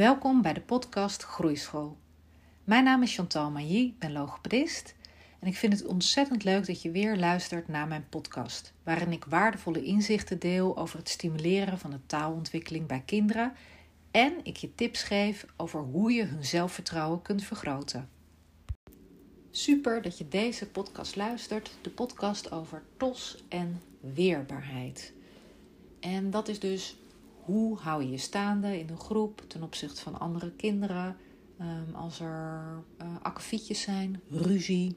Welkom bij de podcast Groeischool. Mijn naam is Chantal Mailly, ik ben logopedist en ik vind het ontzettend leuk dat je weer luistert naar mijn podcast, waarin ik waardevolle inzichten deel over het stimuleren van de taalontwikkeling bij kinderen en ik je tips geef over hoe je hun zelfvertrouwen kunt vergroten. Super dat je deze podcast luistert, de podcast over TOS en weerbaarheid. En dat is dus hoe hou je je staande in een groep ten opzichte van andere kinderen? Um, als er uh, zijn, ruzie,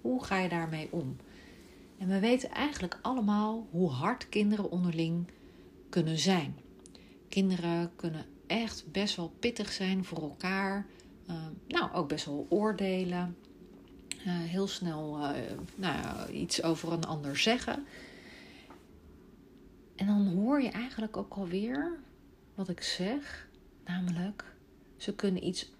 hoe ga je daarmee om? En we weten eigenlijk allemaal hoe hard kinderen onderling kunnen zijn. Kinderen kunnen echt best wel pittig zijn voor elkaar. Uh, nou, ook best wel oordelen. Uh, heel snel uh, nou, iets over een ander zeggen. En dan hoor je eigenlijk ook alweer wat ik zeg, namelijk ze kunnen iets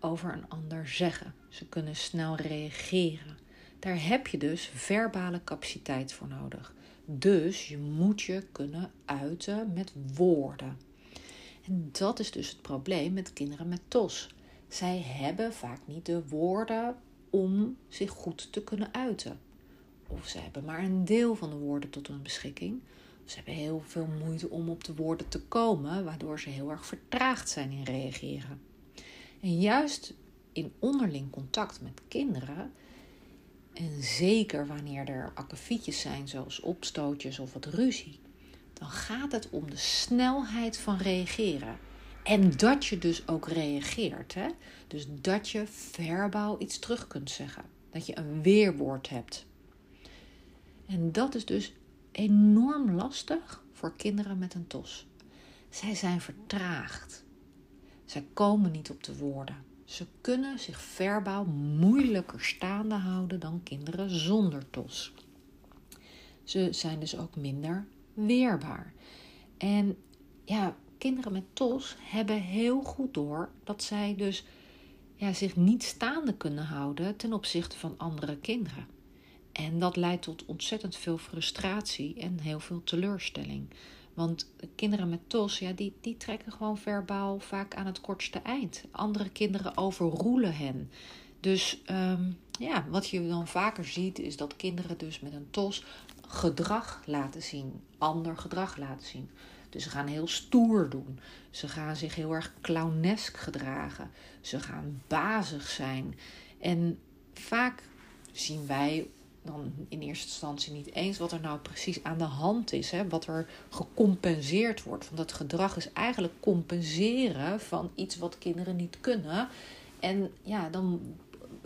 over een ander zeggen. Ze kunnen snel reageren. Daar heb je dus verbale capaciteit voor nodig. Dus je moet je kunnen uiten met woorden. En dat is dus het probleem met kinderen met TOS. Zij hebben vaak niet de woorden om zich goed te kunnen uiten. Of ze hebben maar een deel van de woorden tot hun beschikking. Ze hebben heel veel moeite om op de woorden te komen, waardoor ze heel erg vertraagd zijn in reageren. En juist in onderling contact met kinderen, en zeker wanneer er akkefietjes zijn, zoals opstootjes of wat ruzie, dan gaat het om de snelheid van reageren. En dat je dus ook reageert. Hè? Dus dat je verbaal iets terug kunt zeggen. Dat je een weerwoord hebt. En dat is dus enorm lastig voor kinderen met een TOS. Zij zijn vertraagd. Zij komen niet op de woorden. Ze kunnen zich verbaal moeilijker staande houden dan kinderen zonder TOS. Ze zijn dus ook minder weerbaar. En ja, kinderen met TOS hebben heel goed door dat zij dus ja, zich niet staande kunnen houden ten opzichte van andere kinderen. En dat leidt tot ontzettend veel frustratie en heel veel teleurstelling. Want kinderen met TOS, ja, die, die trekken gewoon verbaal vaak aan het kortste eind. Andere kinderen overroelen hen. Dus um, ja, wat je dan vaker ziet, is dat kinderen dus met een TOS gedrag laten zien. Ander gedrag laten zien. Dus ze gaan heel stoer doen. Ze gaan zich heel erg clownesk gedragen. Ze gaan bazig zijn. En vaak zien wij dan in eerste instantie niet eens wat er nou precies aan de hand is. Hè? Wat er gecompenseerd wordt. Want dat gedrag is eigenlijk compenseren van iets wat kinderen niet kunnen. En ja, dan,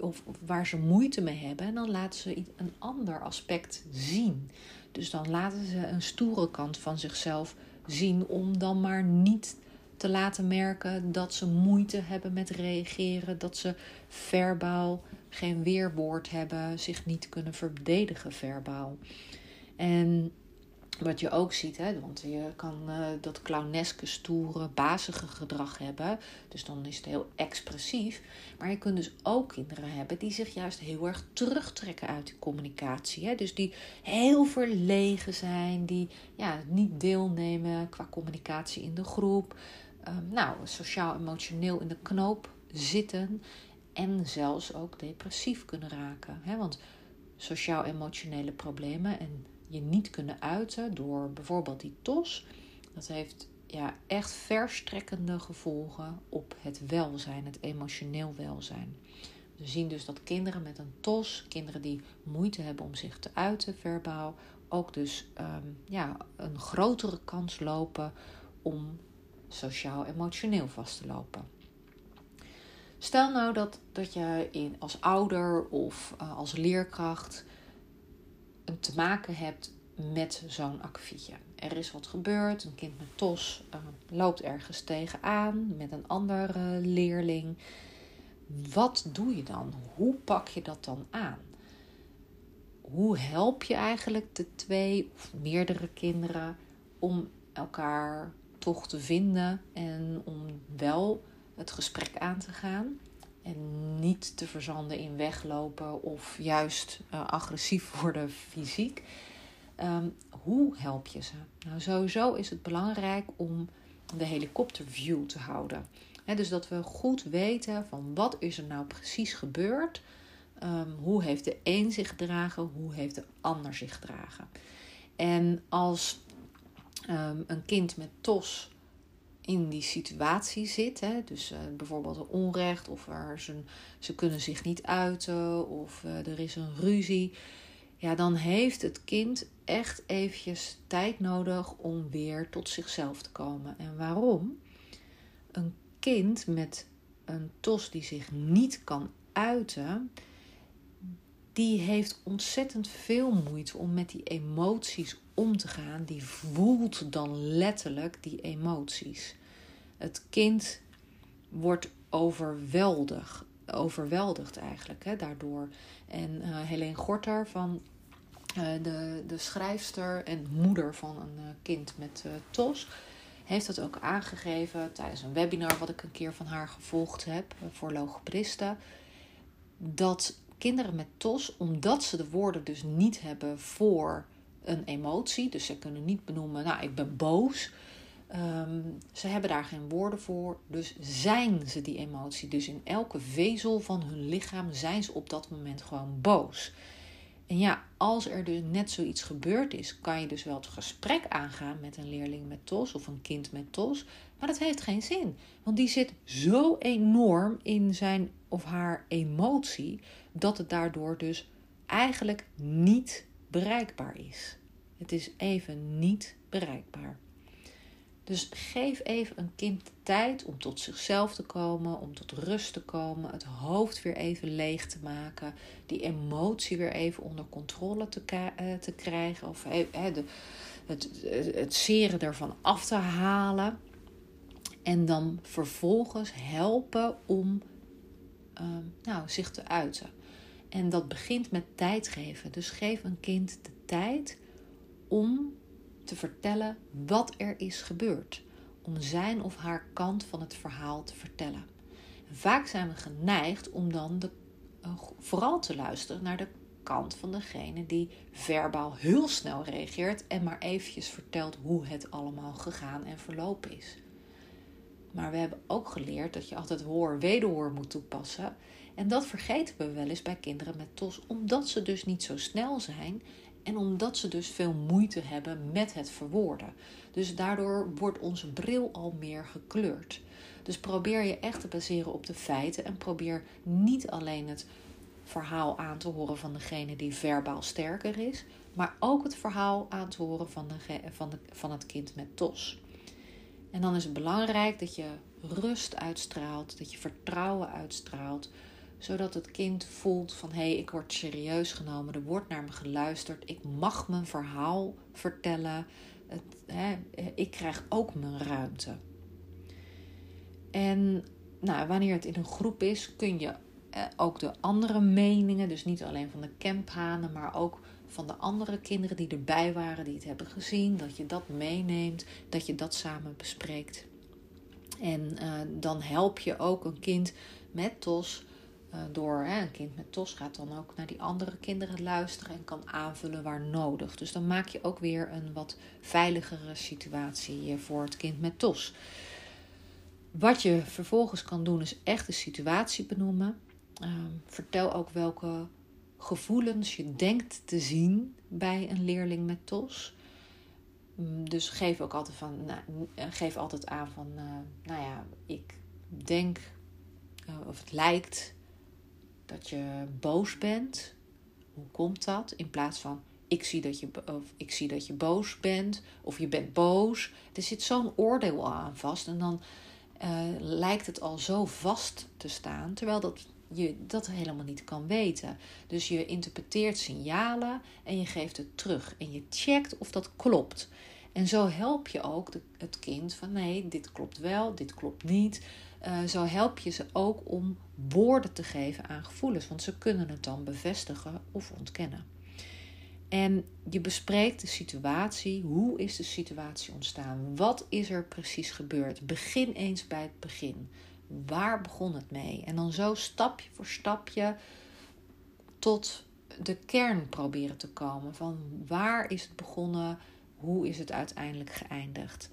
of, of waar ze moeite mee hebben. En dan laten ze een ander aspect zien. Dus dan laten ze een stoere kant van zichzelf zien. Om dan maar niet te laten merken dat ze moeite hebben met reageren. Dat ze verbaal geen weerwoord hebben, zich niet kunnen verdedigen verbaal. En wat je ook ziet, hè, want je kan uh, dat clowneske, stoere, bazige gedrag hebben. Dus dan is het heel expressief. Maar je kunt dus ook kinderen hebben die zich juist heel erg terugtrekken uit de communicatie. Hè? Dus die heel verlegen zijn, die ja, niet deelnemen qua communicatie in de groep. Um, nou, sociaal-emotioneel in de knoop zitten en zelfs ook depressief kunnen raken. Hè? Want sociaal-emotionele problemen en je niet kunnen uiten door bijvoorbeeld die tos, dat heeft ja, echt verstrekkende gevolgen op het welzijn, het emotioneel welzijn. We zien dus dat kinderen met een tos, kinderen die moeite hebben om zich te uiten verbaal, ook dus um, ja, een grotere kans lopen om sociaal-emotioneel vast te lopen. Stel nou dat, dat je in, als ouder of uh, als leerkracht te maken hebt met zo'n akkefietje. Er is wat gebeurd, een kind met TOS uh, loopt ergens tegenaan met een andere leerling. Wat doe je dan? Hoe pak je dat dan aan? Hoe help je eigenlijk de twee of meerdere kinderen om elkaar toch te vinden en om wel het gesprek aan te gaan. En niet te verzanden in weglopen of juist uh, agressief worden fysiek. Um, hoe help je ze? Nou, sowieso is het belangrijk om de helikopterview te houden. dus dat we goed weten van wat is er nou precies gebeurd. Um, hoe heeft de een zich gedragen? Hoe heeft de ander zich gedragen? En als um, een kind met TOS in die situatie zit, hè, dus uh, bijvoorbeeld onrecht of er ze, ze kunnen zich niet uiten of uh, er is een ruzie, ja, dan heeft het kind echt eventjes tijd nodig om weer tot zichzelf te komen. En waarom? Een kind met een tos die zich niet kan uiten, die heeft ontzettend veel moeite om met die emoties om te gaan. Die voelt dan letterlijk die emoties. Het kind wordt overweldigd, overweldigd eigenlijk hè, daardoor. En uh, Helene Gorter van uh, de, de schrijfster en moeder van een uh, kind met TOS heeft dat ook aangegeven tijdens een webinar wat ik een keer van haar gevolgd heb voor logopedisten. Dat kinderen met TOS, omdat ze de woorden dus niet hebben voor een emotie, dus ze kunnen niet benoemen, nou ik ben boos. Um, ze hebben daar geen woorden voor, dus zijn ze die emotie. Dus in elke vezel van hun lichaam zijn ze op dat moment gewoon boos. En ja, als er dus net zoiets gebeurd is, kan je dus wel het gesprek aangaan met een leerling met TOS of een kind met TOS. Maar dat heeft geen zin, want die zit zo enorm in zijn of haar emotie dat het daardoor dus eigenlijk niet bereikbaar is. Het is even niet bereikbaar. Dus geef even een kind de tijd om tot zichzelf te komen, om tot rust te komen, het hoofd weer even leeg te maken, die emotie weer even onder controle te, uh, te krijgen of de, het, het zeren ervan af te halen. En dan vervolgens helpen om uh, nou, zich te uiten. En dat begint met tijd geven. Dus geef een kind de tijd om te vertellen wat er is gebeurd. Om zijn of haar kant van het verhaal te vertellen. vaak zijn we geneigd om dan de, uh, vooral te luisteren naar de kant van degene die verbaal heel snel reageert en maar eventjes vertelt hoe het allemaal gegaan en verlopen is. Maar we hebben ook geleerd dat je altijd hoor-wederhoor moet toepassen. En dat vergeten we wel eens bij kinderen met TOS, omdat ze dus niet zo snel zijn en omdat ze dus veel moeite hebben met het verwoorden. Dus daardoor wordt onze bril al meer gekleurd. Dus probeer je echt te baseren op de feiten en probeer niet alleen het verhaal aan te horen van degene die verbaal sterker is, maar ook het verhaal aan te horen van, de, van, van het kind met TOS. En dan is het belangrijk dat je rust uitstraalt, dat je vertrouwen uitstraalt, zodat het kind voelt van hé, hey, ik word serieus genomen, er wordt naar me geluisterd, ik mag mijn verhaal vertellen, het, hè, ik krijg ook mijn ruimte. En nou, wanneer het in een groep is, kun je eh, ook de andere meningen, dus niet alleen van de camphanen, maar ook van de andere kinderen die erbij waren, die het hebben gezien, dat je dat meeneemt, dat je dat samen bespreekt. En uh, dan help je ook een kind met TOS door. Hè, een kind met TOS gaat dan ook naar die andere kinderen luisteren en kan aanvullen waar nodig. Dus dan maak je ook weer een wat veiligere situatie voor het kind met TOS. Wat je vervolgens kan doen is echt de situatie benoemen. Uh, vertel ook welke gevoelens je denkt te zien bij een leerling met TOS. Mm, dus geef ook altijd, van, nou, eh, geef altijd aan van, nou ja, ik denk of het lijkt dat je boos bent. Hoe komt dat? In plaats van ik zie dat je, of ik zie dat je boos bent of je bent boos. Er zit zo'n oordeel aan vast en dan lijkt het al zo vast te staan, terwijl dat je dat helemaal niet kan weten. Dus je interpreteert signalen en je geeft het terug. En je checkt of dat klopt. En zo help je ook het kind van nee, dit klopt wel, dit klopt niet. Uh, zo help je ze ook om woorden te geven aan gevoelens, want ze kunnen het dan bevestigen of ontkennen. En je bespreekt de situatie. Hoe is de situatie ontstaan? Wat is er precies gebeurd? Begin eens bij het begin. Waar begon het mee? En dan zo stapje voor stapje tot de kern proberen te komen. Van waar is het begonnen? Hoe is het uiteindelijk geëindigd?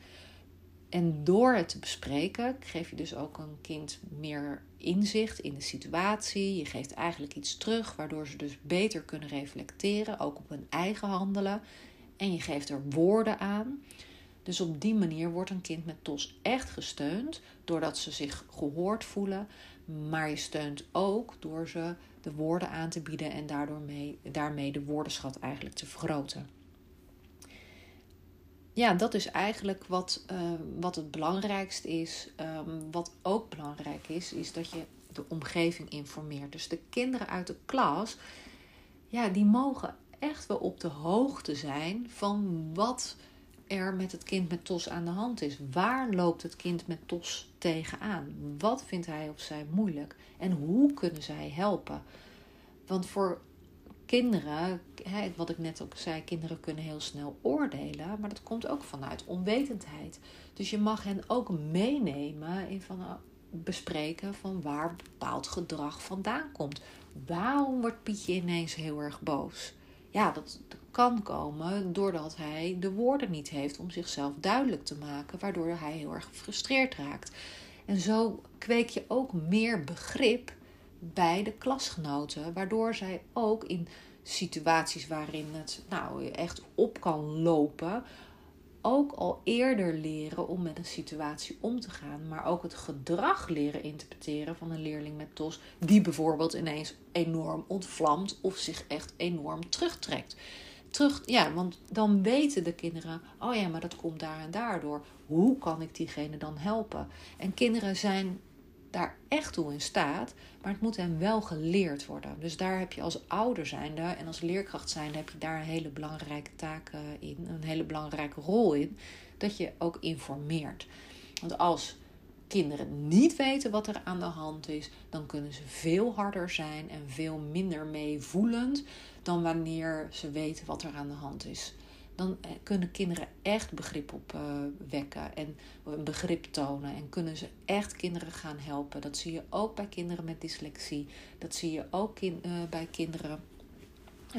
En door het te bespreken geef je dus ook een kind meer inzicht in de situatie. Je geeft eigenlijk iets terug, waardoor ze dus beter kunnen reflecteren, ook op hun eigen handelen. En je geeft er woorden aan. Dus op die manier wordt een kind met TOS echt gesteund, doordat ze zich gehoord voelen. Maar je steunt ook door ze de woorden aan te bieden en daardoor mee, daarmee de woordenschat eigenlijk te vergroten. Ja, dat is eigenlijk wat, uh, wat het belangrijkste is. Um, wat ook belangrijk is, is dat je de omgeving informeert. Dus de kinderen uit de klas, ja, die mogen echt wel op de hoogte zijn van wat er met het kind met TOS aan de hand is. Waar loopt het kind met TOS tegenaan? Wat vindt hij of zij moeilijk? En hoe kunnen zij helpen? Want voor kinderen, wat ik net ook zei, kinderen kunnen heel snel oordelen, maar dat komt ook vanuit onwetendheid. Dus je mag hen ook meenemen in van, bespreken van waar bepaald gedrag vandaan komt. Waarom wordt Pietje ineens heel erg boos? Ja, dat kan komen doordat hij de woorden niet heeft om zichzelf duidelijk te maken, waardoor hij heel erg gefrustreerd raakt. En zo kweek je ook meer begrip bij de klasgenoten, waardoor zij ook in situaties waarin het nou echt op kan lopen, ook al eerder leren om met een situatie om te gaan, maar ook het gedrag leren interpreteren van een leerling met TOS, die bijvoorbeeld ineens enorm ontvlamt of zich echt enorm terugtrekt. Terug, ja, want dan weten de kinderen, oh ja, maar dat komt daar en daardoor. Hoe kan ik diegene dan helpen? En kinderen zijn daar echt toe in staat, maar het moet hen wel geleerd worden. Dus daar heb je als ouder zijnde en als leerkracht zijnde heb je daar een hele belangrijke taak eh, in, een hele belangrijke rol in, dat je ook informeert. Want als kinderen niet weten wat er aan de hand is, dan kunnen ze veel harder zijn en veel minder meevoelend dan wanneer ze weten wat er aan de hand is dan eh, kunnen kinderen echt begrip op uh, wekken en een begrip tonen. En kunnen ze echt kinderen gaan helpen. Dat zie je ook bij kinderen met dyslexie. Dat zie je ook in, bij kinderen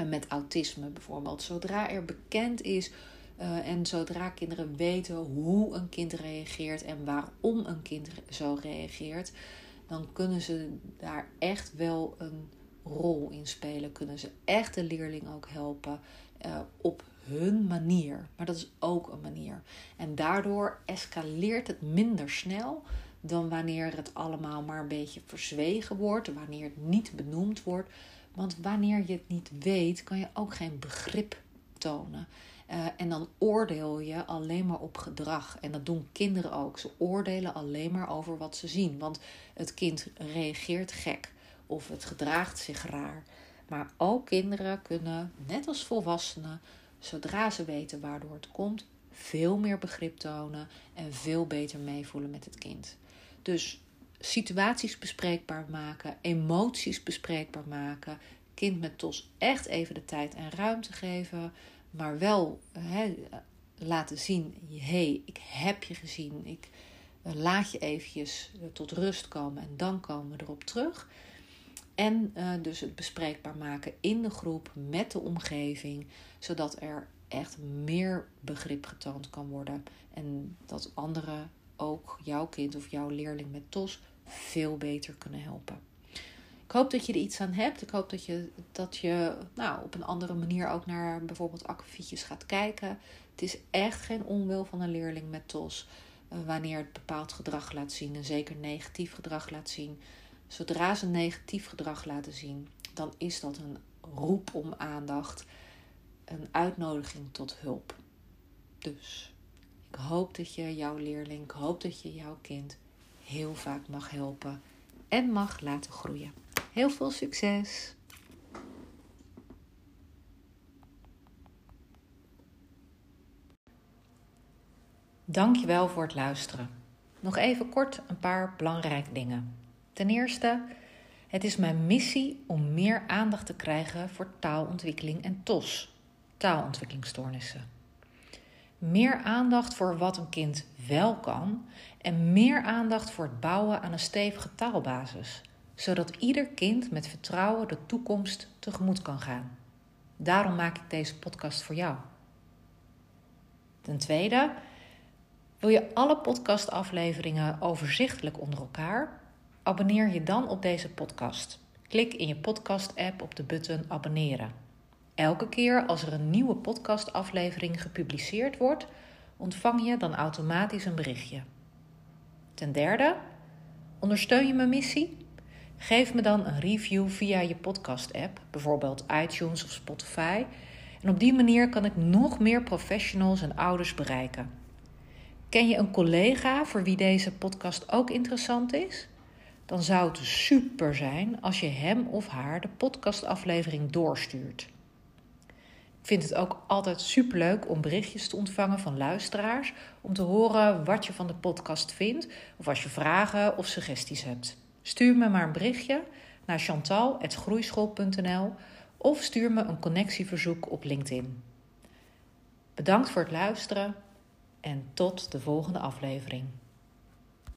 met autisme bijvoorbeeld. Zodra er bekend is en zodra kinderen weten hoe een kind reageert en waarom een kind zo reageert, dan kunnen ze daar echt wel een rol in spelen. Kunnen ze echt de leerling ook helpen op hun manier. Maar dat is ook een manier. En daardoor escaleert het minder snel dan wanneer het allemaal maar een beetje verzwegen wordt, wanneer het niet benoemd wordt. Want wanneer je het niet weet, kan je ook geen begrip tonen. Uh, en dan oordeel je alleen maar op gedrag. En dat doen kinderen ook. Ze oordelen alleen maar over wat ze zien. Want het kind reageert gek of het gedraagt zich raar. Maar ook kinderen kunnen, net als volwassenen, zodra ze weten waardoor het komt, veel meer begrip tonen en veel beter meevoelen met het kind. Dus situaties bespreekbaar maken, emoties bespreekbaar maken, kind met TOS echt even de tijd en ruimte geven, maar wel laten zien: hey, ik heb je gezien, ik eh, laat je eventjes tot rust komen en dan komen we erop terug. En uh, dus het bespreekbaar maken in de groep met de omgeving, zodat er echt meer begrip getoond kan worden. En dat anderen ook jouw kind of jouw leerling met TOS veel beter kunnen helpen. Ik hoop dat je er iets aan hebt. Ik hoop dat je, dat je nou, op een andere manier ook naar bijvoorbeeld akkefietjes gaat kijken. Het is echt geen onwil van een leerling met TOS. Uh, wanneer het bepaald gedrag laat zien en zeker negatief gedrag laat zien Zodra ze negatief gedrag laten zien, dan is dat een roep om aandacht, een uitnodiging tot hulp. Dus ik hoop dat je jouw leerling, ik hoop dat je jouw kind heel vaak mag helpen en mag laten groeien. Heel veel succes! Dankjewel voor het luisteren. Nog even kort een paar belangrijke dingen. Ten eerste, het is mijn missie om meer aandacht te krijgen voor taalontwikkeling en TOS, taalontwikkelingsstoornissen. Meer aandacht voor wat een kind wel kan en meer aandacht voor het bouwen aan een stevige taalbasis, zodat ieder kind met vertrouwen de toekomst tegemoet kan gaan. Daarom maak ik deze podcast voor jou. Ten tweede, Wil je alle podcastafleveringen overzichtelijk onder elkaar? Abonneer je dan op deze podcast. Klik in je podcast-app op de button abonneren. Elke keer als er een nieuwe podcastaflevering gepubliceerd wordt, ontvang je dan automatisch een berichtje. Ten derde, ondersteun je mijn missie? Geef me dan een review via je podcast-app, bijvoorbeeld iTunes of Spotify. En op die manier kan ik nog meer professionals en ouders bereiken. Ken je een collega voor wie deze podcast ook interessant is? Dan zou het super zijn als je hem of haar de podcastaflevering doorstuurt. Ik vind het ook altijd superleuk om berichtjes te ontvangen van luisteraars om te horen wat je van de podcast vindt of als je vragen of suggesties hebt. Stuur me maar een berichtje naar chantal.groeischool.nl of stuur me een connectieverzoek op LinkedIn. Bedankt voor het luisteren en tot de volgende aflevering.